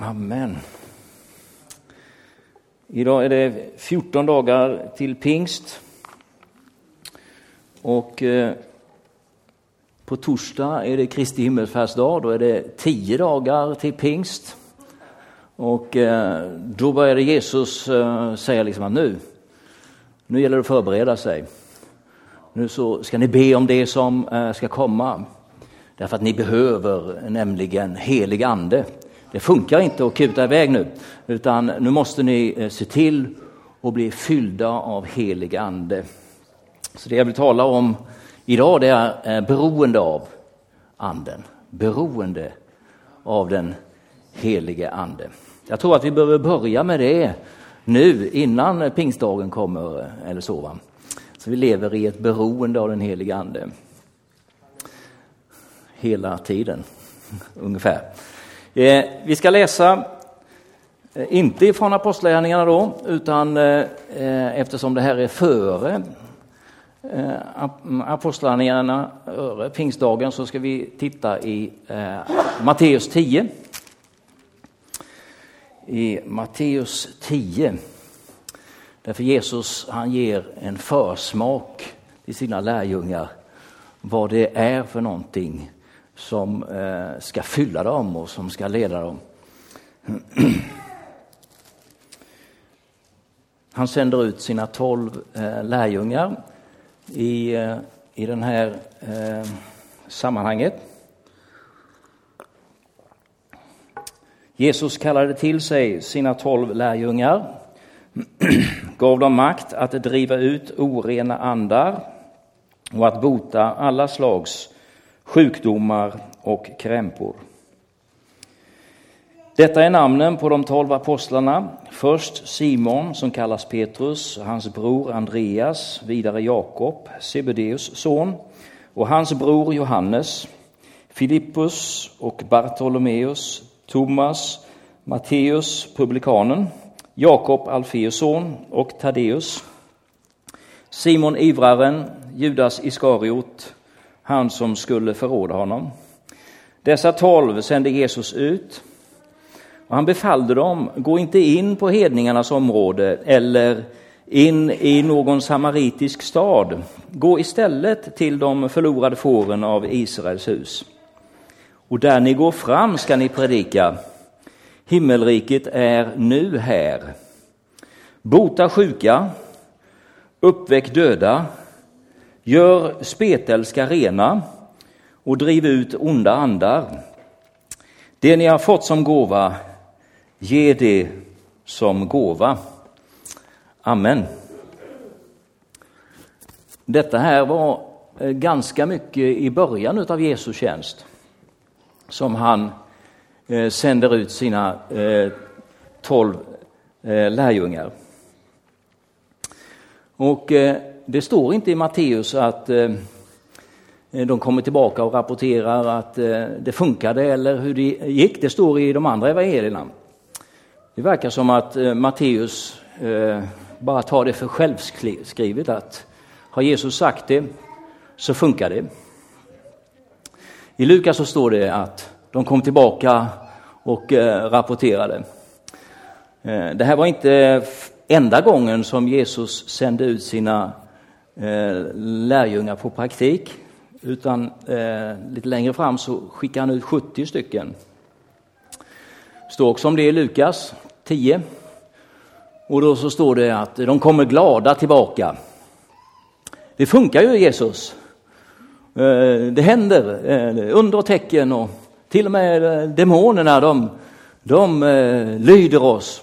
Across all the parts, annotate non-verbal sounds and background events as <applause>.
Amen. Idag är det 14 dagar till pingst. Och eh, på torsdag är det Kristi himmelsfärdsdag, då är det 10 dagar till pingst. Och eh, då började Jesus eh, säga liksom att nu, nu gäller det att förbereda sig. Nu så ska ni be om det som ska komma. Därför att ni behöver nämligen helig ande. Det funkar inte att kuta iväg nu, utan nu måste ni eh, se till att bli fyllda av helig ande. Så det jag vill tala om idag det är eh, beroende av anden. Beroende av den helige ande. Jag tror att vi behöver börja med det nu innan pingstdagen kommer eh, eller så. Va? Så vi lever i ett beroende av den helige ande. Hela tiden, <laughs> ungefär. Eh, vi ska läsa, eh, inte ifrån Apostlagärningarna då, utan eh, eftersom det här är före mm, Apostlagärningarna, pingstdagen, så ska vi titta i Matteus 10. I Matteus 10. Därför Jesus han ger en försmak till sina lärjungar vad det är för någonting som eh, ska fylla dem och som ska leda dem. <clears throat> Han sänder ut sina tolv eh, lärjungar i, eh, i det här sammanhanget. Jesus kallade till sig sina tolv lärjungar, <clears throat> gav dem makt att driva ut orena andar och att bota alla slags sjukdomar och krämpor. Detta är namnen på de tolv apostlarna. Först Simon som kallas Petrus, hans bror Andreas, vidare Jakob, Sebedeus son, och hans bror Johannes, Filippus och Bartolomeus, Thomas, Matteus, publikanen, Jakob, Alfeus son och Taddeus, Simon ivraren, Judas Iskariot, han som skulle förråda honom. Dessa tolv sände Jesus ut och han befallde dem, gå inte in på hedningarnas område eller in i någon samaritisk stad. Gå istället till de förlorade fåren av Israels hus. Och där ni går fram ska ni predika. Himmelriket är nu här. Bota sjuka, uppväck döda, Gör spetälska rena och driv ut onda andar. Det ni har fått som gåva, ge det som gåva. Amen. Detta här var eh, ganska mycket i början av Jesu tjänst som han eh, sänder ut sina eh, tolv lärjungar. Och det står inte i Matteus att eh, de kommer tillbaka och rapporterar att eh, det funkade eller hur det gick. Det står i de andra evangelierna. Det verkar som att eh, Matteus bara tar det för självskrivet att har Jesus sagt det så funkar det. I Lukas så står det att de kom tillbaka och rapporterade. Det här var inte enda gången som Jesus sände ut sina Eh, lärjungar på praktik. Utan eh, lite längre fram så skickar han ut 70 stycken. Det står också om det i Lukas 10. Och då så står det att de kommer glada tillbaka. Det funkar ju Jesus. Eh, det händer eh, under och tecken och till och med eh, demonerna de, de lyder oss.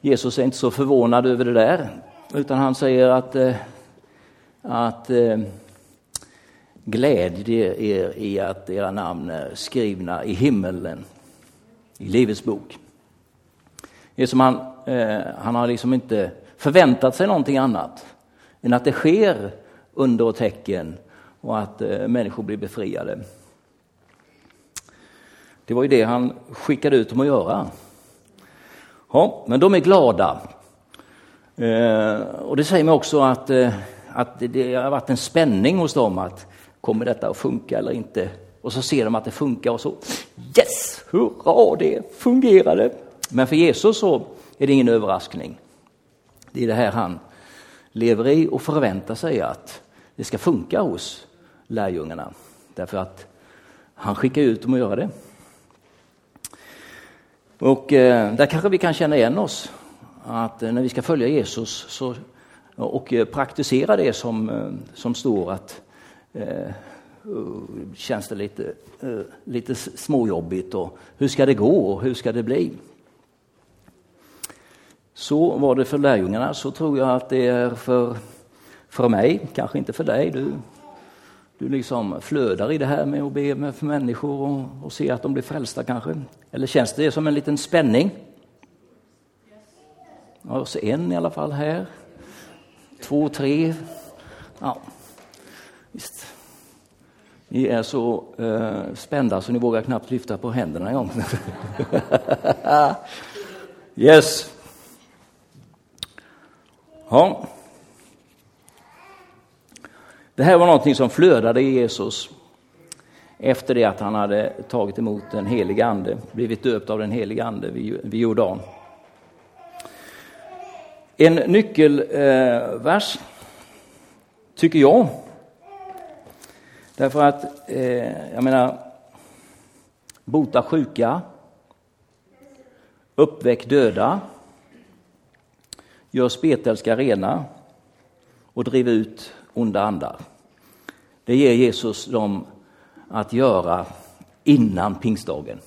Jesus är inte så förvånad över det där. Utan han säger att, eh, att eh, glädje er i att era namn är skrivna i himmelen, i Livets bok. Det är som han, eh, han har liksom inte förväntat sig någonting annat än att det sker under och tecken och att eh, människor blir befriade. Det var ju det han skickade ut dem att göra. Ja, men de är glada. Eh, och det säger mig också att, eh, att det har varit en spänning hos dem att kommer detta att funka eller inte och så ser de att det funkar och så yes, hurra, det fungerade. Men för Jesus så är det ingen överraskning. Det är det här han lever i och förväntar sig att det ska funka hos lärjungarna. Därför att han skickar ut dem att göra det. Och eh, där kanske vi kan känna igen oss. Att eh, när vi ska följa Jesus så, och eh, praktisera det som, eh, som står att eh, eh, känns det lite, eh, lite småjobbigt och hur ska det gå och hur ska det bli? Så var det för lärjungarna, så tror jag att det är för, för mig, kanske inte för dig. Du, du liksom flödar i det här med att be med för människor och, och se att de blir frälsta kanske. Eller känns det som en liten spänning? Jag ser en i alla fall här. Två, tre. Ja, visst. Ni är så eh, spända så ni vågar knappt lyfta på händerna en gång. <laughs> yes. Ja. Det här var någonting som flödade i Jesus efter det att han hade tagit emot den helige Ande, blivit döpt av den helige Ande vid Jordan. En nyckelvers, eh, tycker jag, därför att, eh, jag menar, bota sjuka, uppväck döda, gör spetälska rena och driv ut onda andar. Det ger Jesus dem att göra innan pingstdagen.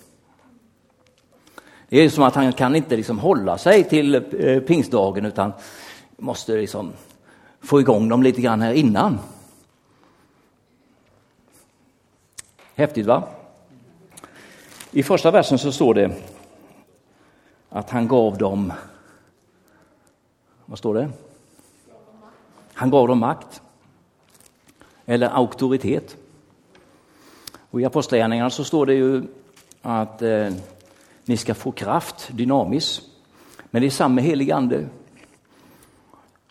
Det är som att han kan inte liksom hålla sig till eh, pingstdagen utan måste liksom få igång dem lite grann här innan. Häftigt va? I första versen så står det att han gav dem, vad står det? Han gav dem makt eller auktoritet. Och I Apostlagärningarna så står det ju att eh, ni ska få kraft, dynamis. Men det är samma helige ande.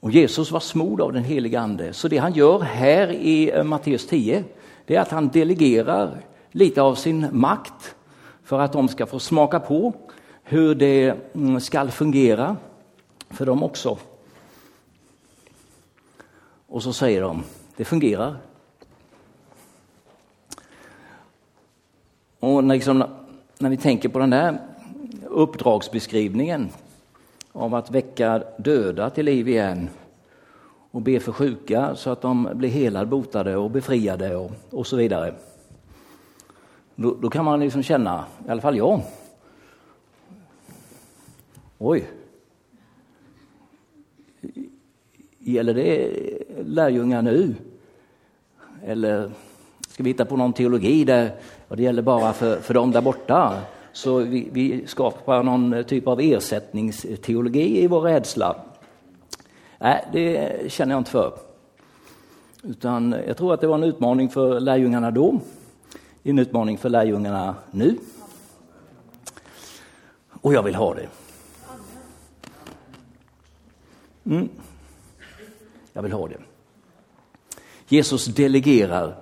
Och Jesus var smord av den helige ande. Så det han gör här i eh, Matteus 10, det är att han delegerar lite av sin makt för att de ska få smaka på hur det mm, skall ska fungera för dem också. Och så säger de, det fungerar. Och liksom, när vi tänker på den där uppdragsbeskrivningen av att väcka döda till liv igen och be för sjuka så att de blir helade, botade och befriade och, och så vidare. Då, då, kan man liksom känna, i alla fall jag, oj, gäller det lärjungar nu? Eller ska vi hitta på någon teologi där och det gäller bara för, för dem där borta? Så vi, vi skapar någon typ av ersättningsteologi i vår rädsla. Nej, det känner jag inte för. Utan jag tror att det var en utmaning för lärjungarna då, en utmaning för lärjungarna nu. Och jag vill ha det. Mm. Jag vill ha det. Jesus delegerar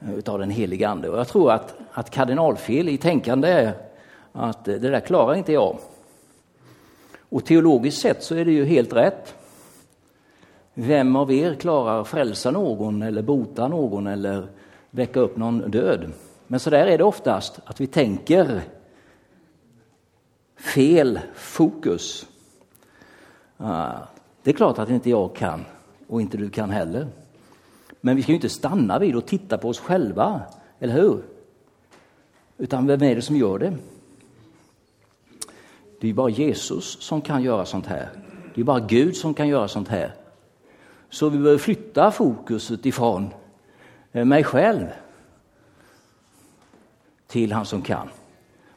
utav den heliga Ande. Och jag tror att, att kardinalfel i tänkande är att det där klarar inte jag. Och teologiskt sett så är det ju helt rätt. Vem av er klarar att frälsa någon eller bota någon eller väcka upp någon död? Men så där är det oftast, att vi tänker fel fokus. Ah, det är klart att inte jag kan och inte du kan heller. Men vi ska ju inte stanna vid och titta på oss själva, eller hur? Utan vem är det som gör det? Det är bara Jesus som kan göra sånt här. Det är bara Gud som kan göra sånt här. Så vi behöver flytta fokuset ifrån eh, mig själv till han som kan.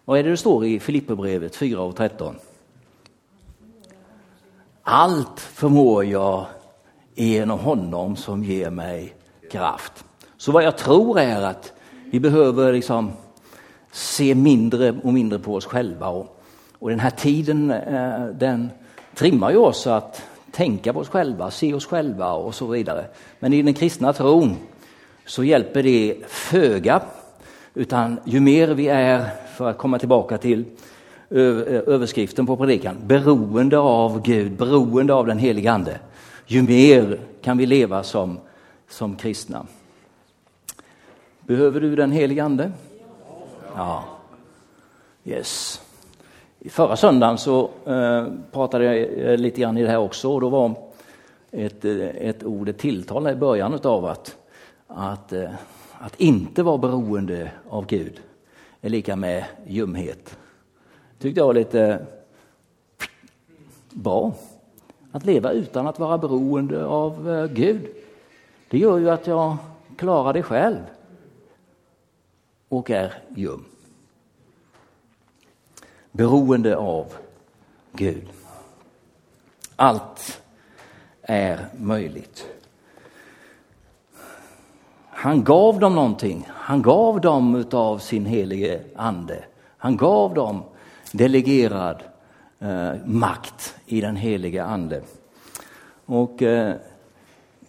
Vad är det det står i Filipperbrevet 4 och 13? Allt förmår jag genom honom som ger mig kraft. Så vad jag tror är att vi behöver liksom se mindre och mindre på oss själva. Och, och den här tiden eh, den trimmar ju oss att tänka på oss själva, se oss själva och så vidare. Men i den kristna tron så hjälper det föga Utan ju mer vi är, för att komma tillbaka till överskriften på predikan, beroende av Gud, beroende av den helige Ande, ju mer kan vi leva som, som kristna. Behöver du den helige Ande? Ja. Yes. Förra söndagen så eh, pratade jag eh, lite grann i det här också och då var ett, eh, ett ord, ett tilltal i början av att, att, eh, att inte vara beroende av Gud är lika med ljumhet. tyckte jag var lite bra. Att leva utan att vara beroende av eh, Gud. Det gör ju att jag klarar det själv och är ljum. Beroende av Gud. Allt är möjligt. Han gav dem någonting. Han gav dem utav sin helige ande. Han gav dem delegerad eh, makt i den helige ande. Och eh,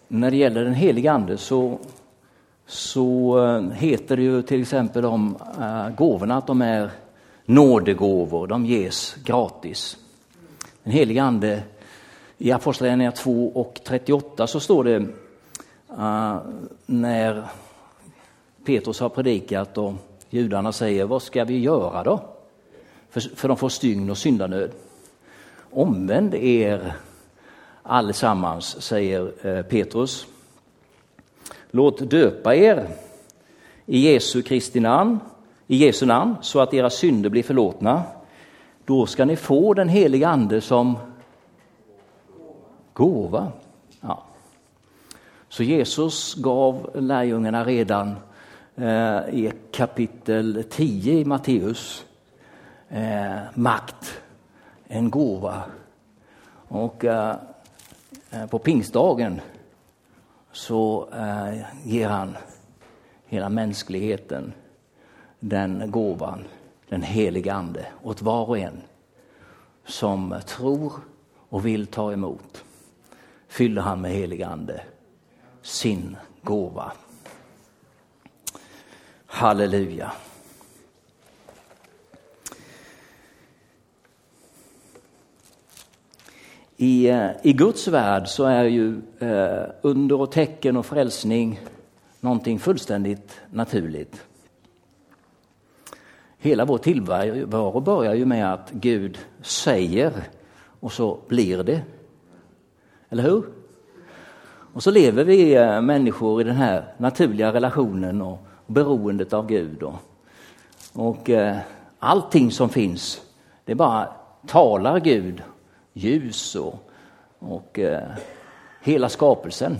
när det gäller den helige ande så, så eh, heter det ju till exempel om eh, gåvorna att de är nådegåvor, de ges gratis. Den helige ande i Apostlagärningarna 2 och 38 så står det uh, när Petrus har predikat och judarna säger vad ska vi göra då? För, för de får stygn och syndanöd. Omvänd er allesammans, säger eh, Petrus. Låt döpa er i Jesu Kristi namn, i Jesu namn så att era synder blir förlåtna. Då ska ni få den heliga ande som gåva. Ja. Så Jesus gav lärjungarna redan eh, i kapitel 10 i Matteus eh, makt, en gåva. Och eh, eh, på pingstdagen så eh, ger han hela mänskligheten den gåvan, den heliga Ande, åt var och en som tror och vill ta emot fyller han med helig ande sin gåva. Halleluja. I, eh, I Guds värld så är ju eh, under och tecken och frälsning någonting fullständigt naturligt. Hela vår tillvaro börjar ju med att Gud säger och så blir det. Eller hur? Och så lever vi eh, människor i den här naturliga relationen och beroendet av Gud. Och, och eh, allting som finns, det bara talar Gud, ljus och, och eh, hela skapelsen.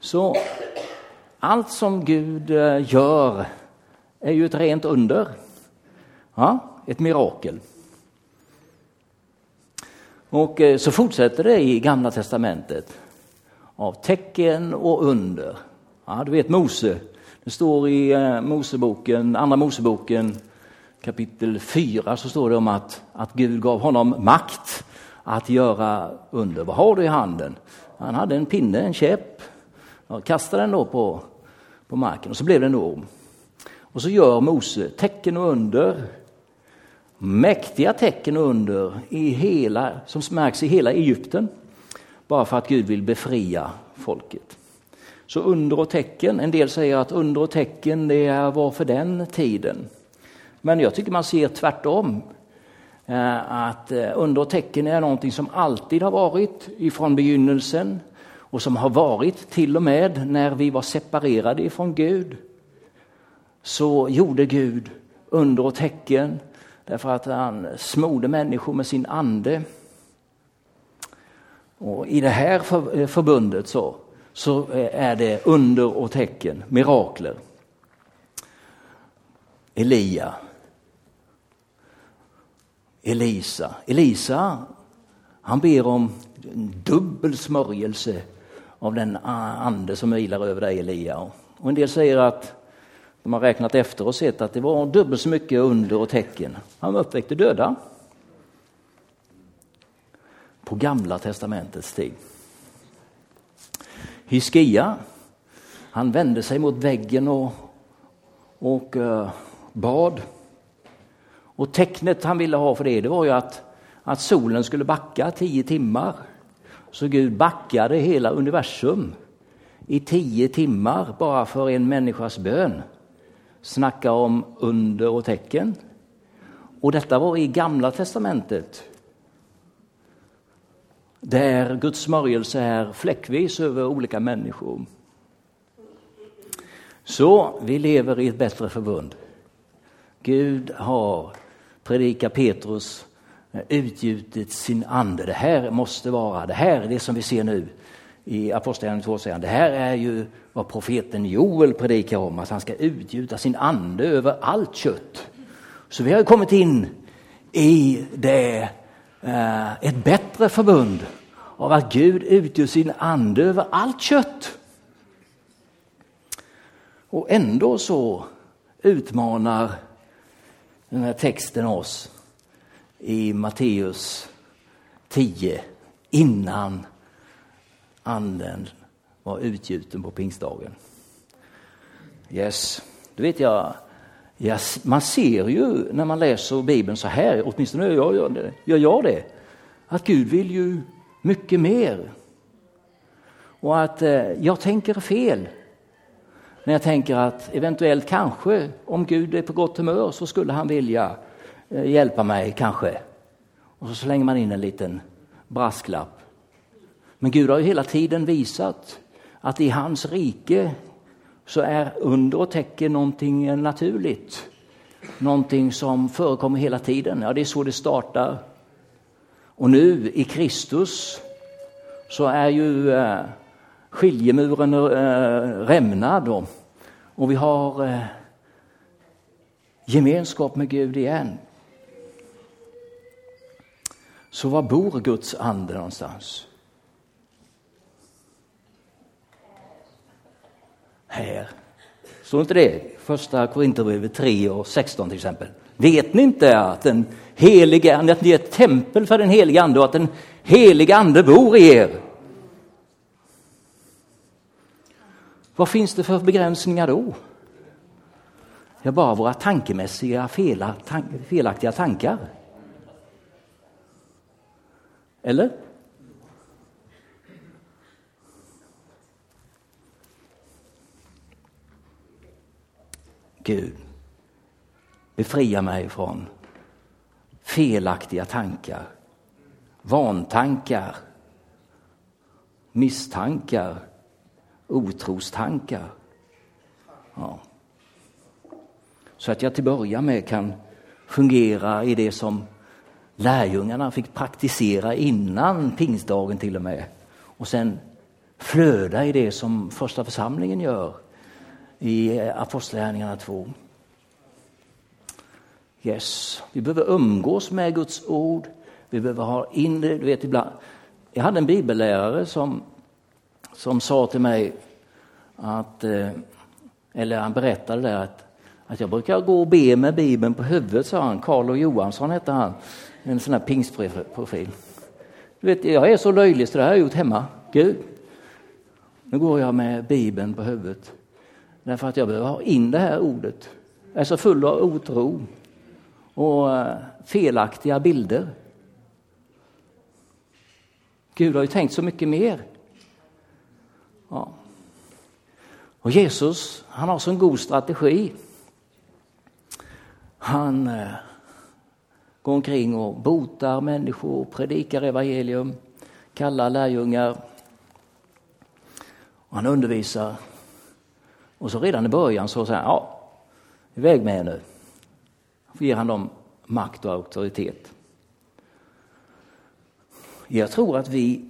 Så allt som Gud eh, gör är ju ett rent under. Ja, ett mirakel. Och eh, så fortsätter det i Gamla testamentet av tecken och under. Ja, du vet Mose, det står i eh, Moseboken, Andra Moseboken kapitel 4 så står det om att, att Gud gav honom makt att göra under. Vad har du i handen? Han hade en pinne, en käpp. Jag kastade den då på, på marken och så blev det en orm. Och så gör Mose tecken och under mäktiga tecken och under i hela, som märks i hela Egypten. Bara för att Gud vill befria folket. Så under och tecken, en del säger att under och tecken det var för den tiden. Men jag tycker man ser tvärtom. Eh, att eh, under och tecken är någonting som alltid har varit ifrån begynnelsen och som har varit till och med när vi var separerade ifrån Gud. Så gjorde Gud under och tecken Därför att han smorde människor med sin ande. Och I det här eh, förbundet så, så är det under och tecken, mirakler. Elia. Elisa. Elisa, han ber om en dubbel smörjelse av den ande som vilar över dig Elia. Och en del säger att de har räknat efter och sett att det var dubbelt så mycket under och tecken. Han uppväckte döda. På gamla testamentets tid. Hiskia, han vände sig mot väggen och, och uh, bad. Och tecknet han ville ha för det, det var ju att, att solen skulle backa tio timmar. Så Gud backade hela universum i tio timmar bara för en människas bön. Snacka om under och tecken. Och detta var i Gamla testamentet. Där Guds smörjelse är fläckvis över olika människor. Så vi lever i ett bättre förbund. Gud har, predikar Petrus, eh, utgjutit sin ande. Det här måste vara, det här är det som vi ser nu i Apostlagärningarna 2 säger han, det här är ju vad profeten Joel predikar om, att han ska utgjuta sin ande över allt kött. Så vi har kommit in i det, eh, ett bättre förbund av att Gud utgör sin ande över allt kött. Och ändå så utmanar den här texten oss i Matteus 10 innan anden var utgjuten på pingstdagen. Yes, du vet jag, yes, man ser ju när man läser Bibeln så här, åtminstone gör jag det, gör jag det, att Gud vill ju mycket mer. Och att eh, jag tänker fel när jag tänker att eventuellt kanske, om Gud är på gott humör så skulle han vilja eh, hjälpa mig kanske. Och så slänger man in en liten brasklapp. Men Gud har ju hela tiden visat att i hans rike så är under och tecken någonting naturligt. Någonting som förekommer hela tiden. Ja, det är så det startar. Och nu i Kristus så är ju eh, skiljemuren eh, rämnad och, och vi har eh, gemenskap med Gud igen. Så var bor Guds ande någonstans? här. Står inte det? Första Korinthierbrevet 3 och 16 till exempel. Vet ni inte att den helige att ni är ett tempel för den helige ande och att den helige ande bor i er? Vad finns det för begränsningar då? Ja, bara våra tankemässiga felaktiga tankar. Eller? Gud, befria mig från felaktiga tankar, vantankar, misstankar, otrostankar. Ja. Så att jag till början med kan fungera i det som lärjungarna fick praktisera innan pingstdagen till och med. Och sen flöda i det som första församlingen gör i eh, Apostlagärningarna 2. Yes, vi behöver umgås med Guds ord. Vi behöver ha in det. Du vet, ibland. Jag hade en bibellärare som, som sa till mig att, eh, eller han berättade där att, att jag brukar gå och be med Bibeln på huvudet, sa han. Karl och Johansson hette han, en sån här pingstprofil. Du vet, jag är så löjlig så det har jag gjort hemma. Gud, nu går jag med Bibeln på huvudet. Därför att jag behöver ha in det här ordet. Jag är så full av otro och eh, felaktiga bilder. Gud har ju tänkt så mycket mer. Ja. Och Jesus, han har så en god strategi. Han eh, går omkring och botar människor, predikar evangelium, kallar lärjungar. Och han undervisar och så redan i början så säger han, ja, iväg med er nu. Då ger han dem makt och auktoritet. Jag tror att vi,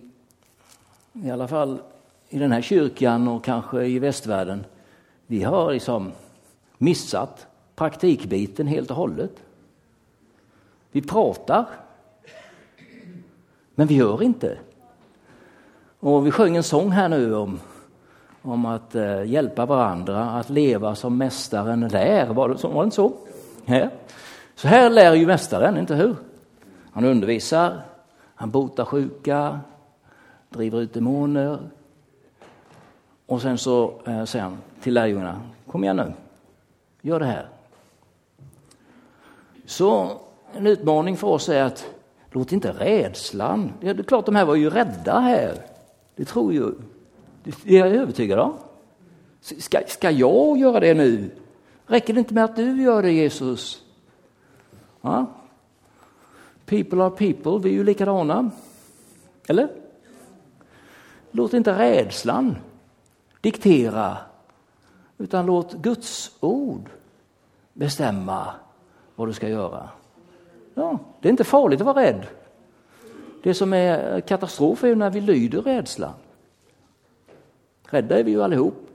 i alla fall i den här kyrkan och kanske i västvärlden, vi har liksom missat praktikbiten helt och hållet. Vi pratar, men vi gör inte. Och vi sjöng en sång här nu om om att eh, hjälpa varandra att leva som mästaren lär. Var det, var det inte så? Ja. Så här lär ju mästaren, inte hur? Han undervisar, han botar sjuka, driver ut demoner. Och sen så eh, säger han till lärjungarna, kom igen nu. gör det här. Så en utmaning för oss är att låt inte rädslan, det är klart de här var ju rädda här. Det tror ju, det är jag övertygad om. Ska, ska jag göra det nu? Räcker det inte med att du gör det Jesus? Ja? People are people, vi är ju likadana. Eller? Låt inte rädslan diktera, utan låt Guds ord bestämma vad du ska göra. Ja, det är inte farligt att vara rädd. Det som är katastrof är när vi lyder rädslan. Rädda är vi ju allihop,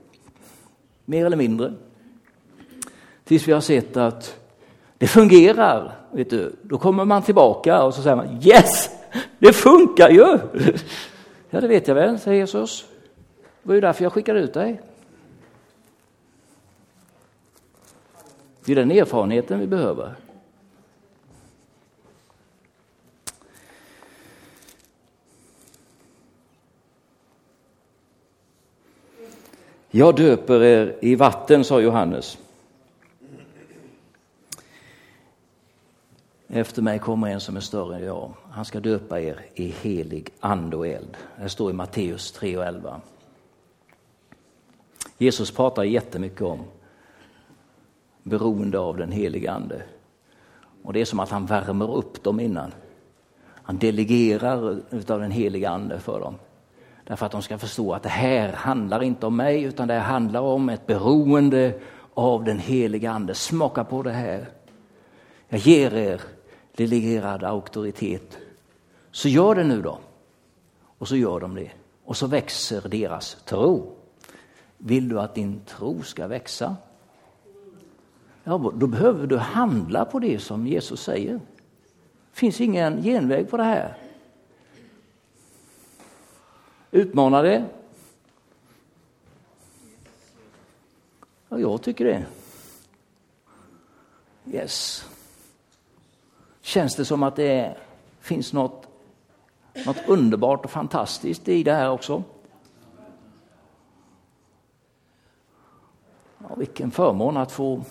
mer eller mindre. Tills vi har sett att det fungerar. Vet du. Då kommer man tillbaka och så säger man Yes! Det funkar ju! <laughs> Ja, det vet jag väl, säger Jesus. Det var ju därför jag skickade ut dig. Det är den erfarenheten vi behöver. Jag döper er i vatten, sa Johannes. Efter mig kommer en som är större än jag. Han ska döpa er i helig ande och eld. Det står i Matteus 3 och 11. Jesus pratar jättemycket om beroende av den helige ande. Och det är som att han värmer upp dem innan. Han delegerar utav den helige ande för dem. Därför att de ska förstå att det här handlar inte om mig utan det handlar om ett beroende av den helige ande. Smaka på det här. Jag ger er delegerad auktoritet. Så gör det nu då. Och så gör de det. Och så växer deras tro. Vill du att din tro ska växa? Ja, då behöver du handla på det som Jesus säger. Det finns ingen genväg på det här. Utmana det. Ja, jag tycker det. Yes. Känns det som att det finns något, något underbart och fantastiskt i det här också? Ja, vilken förmån att få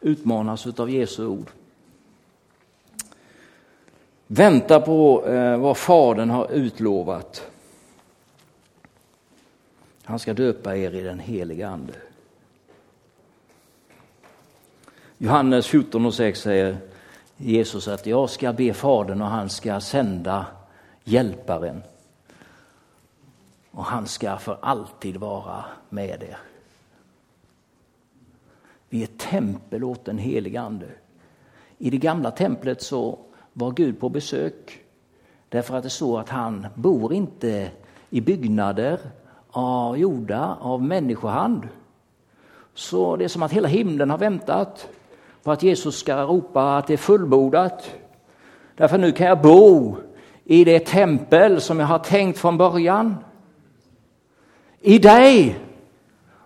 utmanas av Jesu ord. Vänta på eh, vad Fadern har utlovat. Han ska döpa er i den heliga Ande. Johannes 14 och 6 säger Jesus att jag ska be Fadern och han ska sända hjälparen. Och han ska för alltid vara med er. Vi är tempel åt den helige Ande. I det gamla templet så var Gud på besök därför att det står att han bor inte i byggnader av, gjorda av människohand. Så det är som att hela himlen har väntat på att Jesus ska ropa att det är fullbordat. Därför nu kan jag bo i det tempel som jag har tänkt från början. I dig!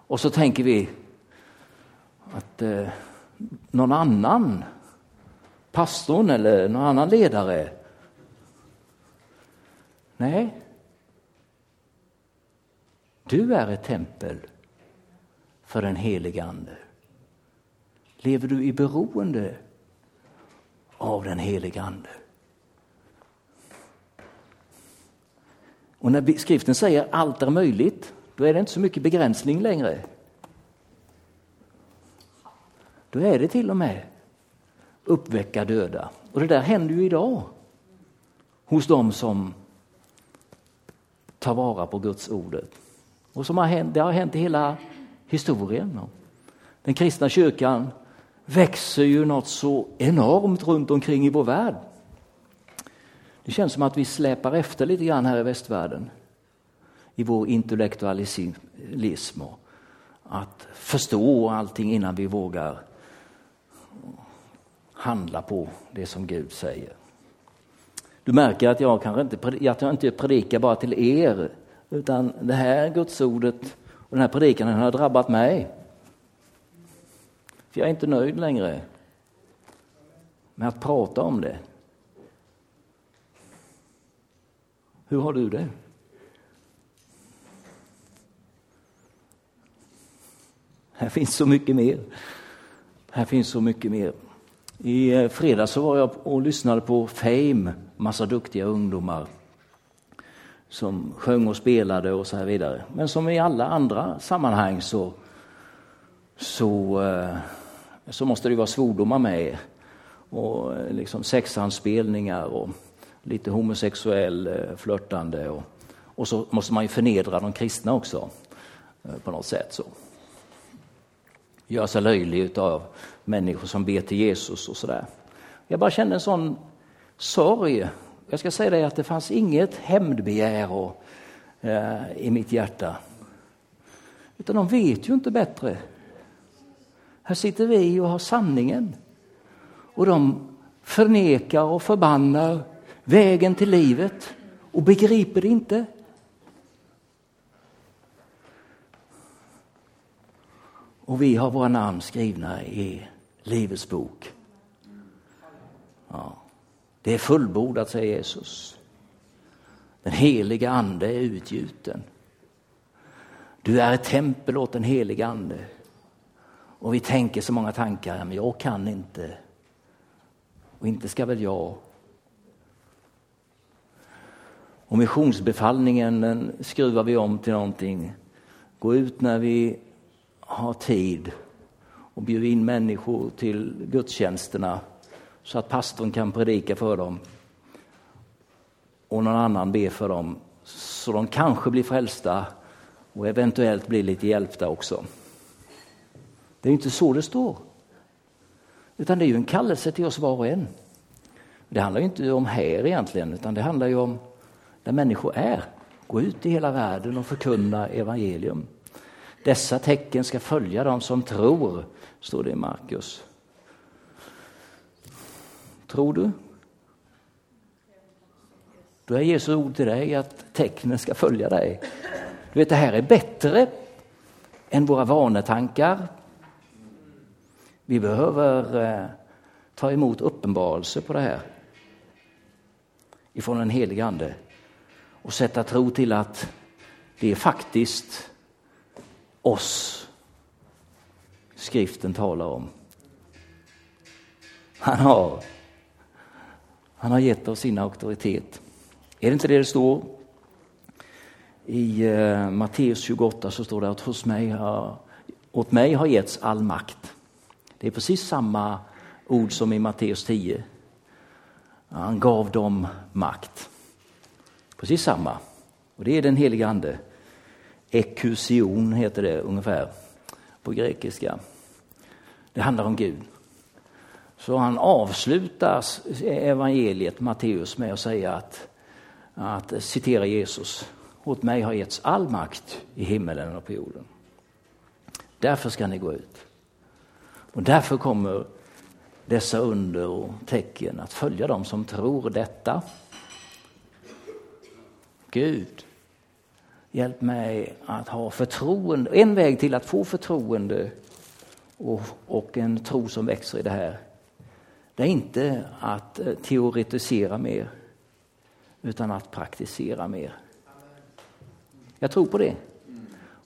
Och så tänker vi att eh, någon annan, pastorn eller någon annan ledare. Nej. Du är ett tempel för den helige Ande. Lever du i beroende av den helige Ande? Och när skriften säger allt är möjligt, då är det inte så mycket begränsning längre. Då är det till och med uppväcka döda. Och det där händer ju idag hos dem som tar vara på Guds ordet. Och som har hänt, det har hänt i hela historien. Den kristna kyrkan växer ju något så enormt runt omkring i vår värld. Det känns som att vi släpar efter lite grann här i västvärlden i vår intellektualism och att förstå allting innan vi vågar handla på det som Gud säger. Du märker att jag kanske inte, att jag inte predikar bara till er utan det här gudsordet och den här predikan har drabbat mig. För jag är inte nöjd längre med att prata om det. Hur har du det? Här finns så mycket mer. Här finns så mycket mer. I eh, fredags så var jag och lyssnade på Fame, massa duktiga ungdomar som sjöng och spelade och så här vidare. Men som i alla andra sammanhang så, så, eh, så måste det vara svordomar med och eh, liksom sexanspelningar och lite homosexuell flörtande och, och så måste man ju förnedra de kristna också på något sätt. så göra sig löjlig av människor som ber till Jesus och sådär. Jag bara kände en sån sorg. Jag ska säga dig att det fanns inget hämndbegär och, eh, i mitt hjärta. Utan de vet ju inte bättre. Här sitter vi och har sanningen. Och de förnekar och förbannar vägen till livet och begriper det inte. Och vi har våra namn skrivna i Livets bok. Ja. Det är fullbordat, säger Jesus. Den heliga Ande är utgjuten. Du är ett tempel åt den heliga Ande. Och vi tänker så många tankar, men jag kan inte. Och inte ska väl jag. Och missionsbefallningen den skruvar vi om till någonting. Gå ut när vi har tid och bjuda in människor till gudstjänsterna så att pastorn kan predika för dem och någon annan ber för dem så de kanske blir frälsta och eventuellt blir lite hjälpta också. Det är inte så det står. Utan det är ju en kallelse till oss var och en. Det handlar ju inte om här egentligen, utan det handlar ju om där människor är. Gå ut i hela världen och förkunna evangelium. Dessa tecken ska följa dem som tror, står det i Markus. Tror du? Då är Jesu ord till dig att tecknen ska följa dig. Du vet, det här är bättre än våra vanetankar. Vi behöver eh, ta emot uppenbarelse på det här ifrån den helige Ande och sätta tro till att det är faktiskt oss skriften talar om. Han har, han har gett oss sin auktoritet. Är det inte det det står? I uh, Matteus 28 så står det att hos mig har, åt mig har getts all makt. Det är precis samma ord som i Matteus 10. Han gav dem makt. Precis samma. Och det är den heliga Ande. Ekusion heter det ungefär på grekiska. Det handlar om Gud. Så han avslutar evangeliet, Matteus, med att säga att, att citera Jesus. Åt mig har getts all makt i himmelen och på jorden. Därför ska ni gå ut. Och därför kommer dessa under och tecken att följa dem som tror detta. Gud Hjälp mig att ha förtroende. En väg till att få förtroende och, och en tro som växer i det här, det är inte att eh, teoretisera mer, utan att praktisera mer. Jag tror på det.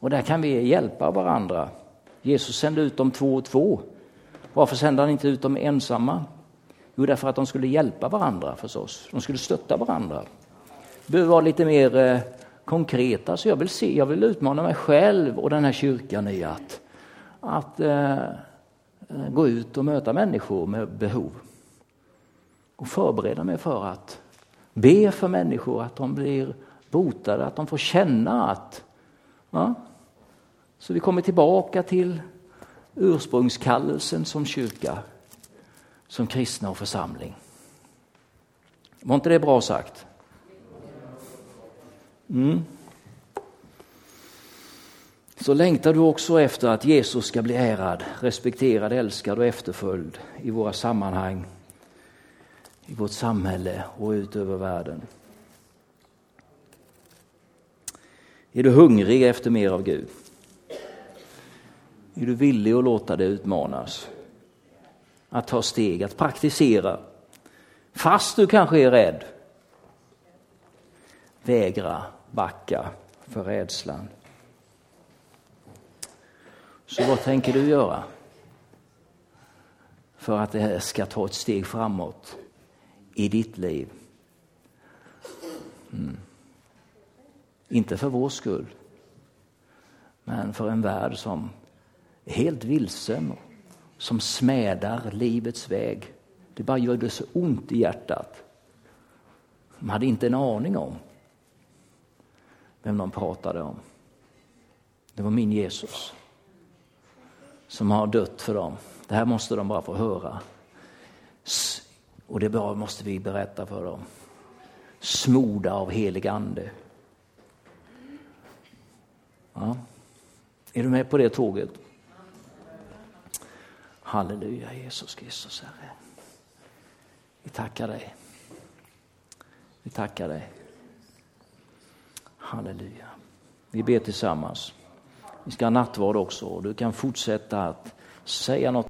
Och där kan vi hjälpa varandra. Jesus sände ut dem två och två. Varför sände han inte ut dem ensamma? Jo, därför att de skulle hjälpa varandra förstås. De skulle stötta varandra. Det behöver vara lite mer eh, konkreta. Så jag vill, se, jag vill utmana mig själv och den här kyrkan i att, att eh, eh, gå ut och möta människor med behov. Och förbereda mig för att be för människor att de blir botade, att de får känna att... Ja, så vi kommer tillbaka till ursprungskallelsen som kyrka, som kristna och församling. Var inte det bra sagt? Mm. Så längtar du också efter att Jesus ska bli ärad, respekterad, älskad och efterföljd i våra sammanhang, i vårt samhälle och ut över världen. Är du hungrig efter mer av Gud? Är du villig att låta dig utmanas? Att ta steg, att praktisera. Fast du kanske är rädd. Vägra backa för rädslan. Så vad tänker du göra? för att det här ska ta ett steg framåt i ditt liv. Mm. Inte för vår skull, men för en värld som är helt vilsen, och som smädar livets väg. Det bara gör det så ont i hjärtat. De hade inte en aning om vem de pratade om. Det var min Jesus som har dött för dem. Det här måste de bara få höra. Och det måste vi berätta för dem. Smorda av helig ande. Ja. Är du med på det tåget? Halleluja Jesus Kristus Herre. Vi tackar dig. Vi tackar dig. Halleluja. Vi ber tillsammans. Vi ska ha nattvard också och du kan fortsätta att säga något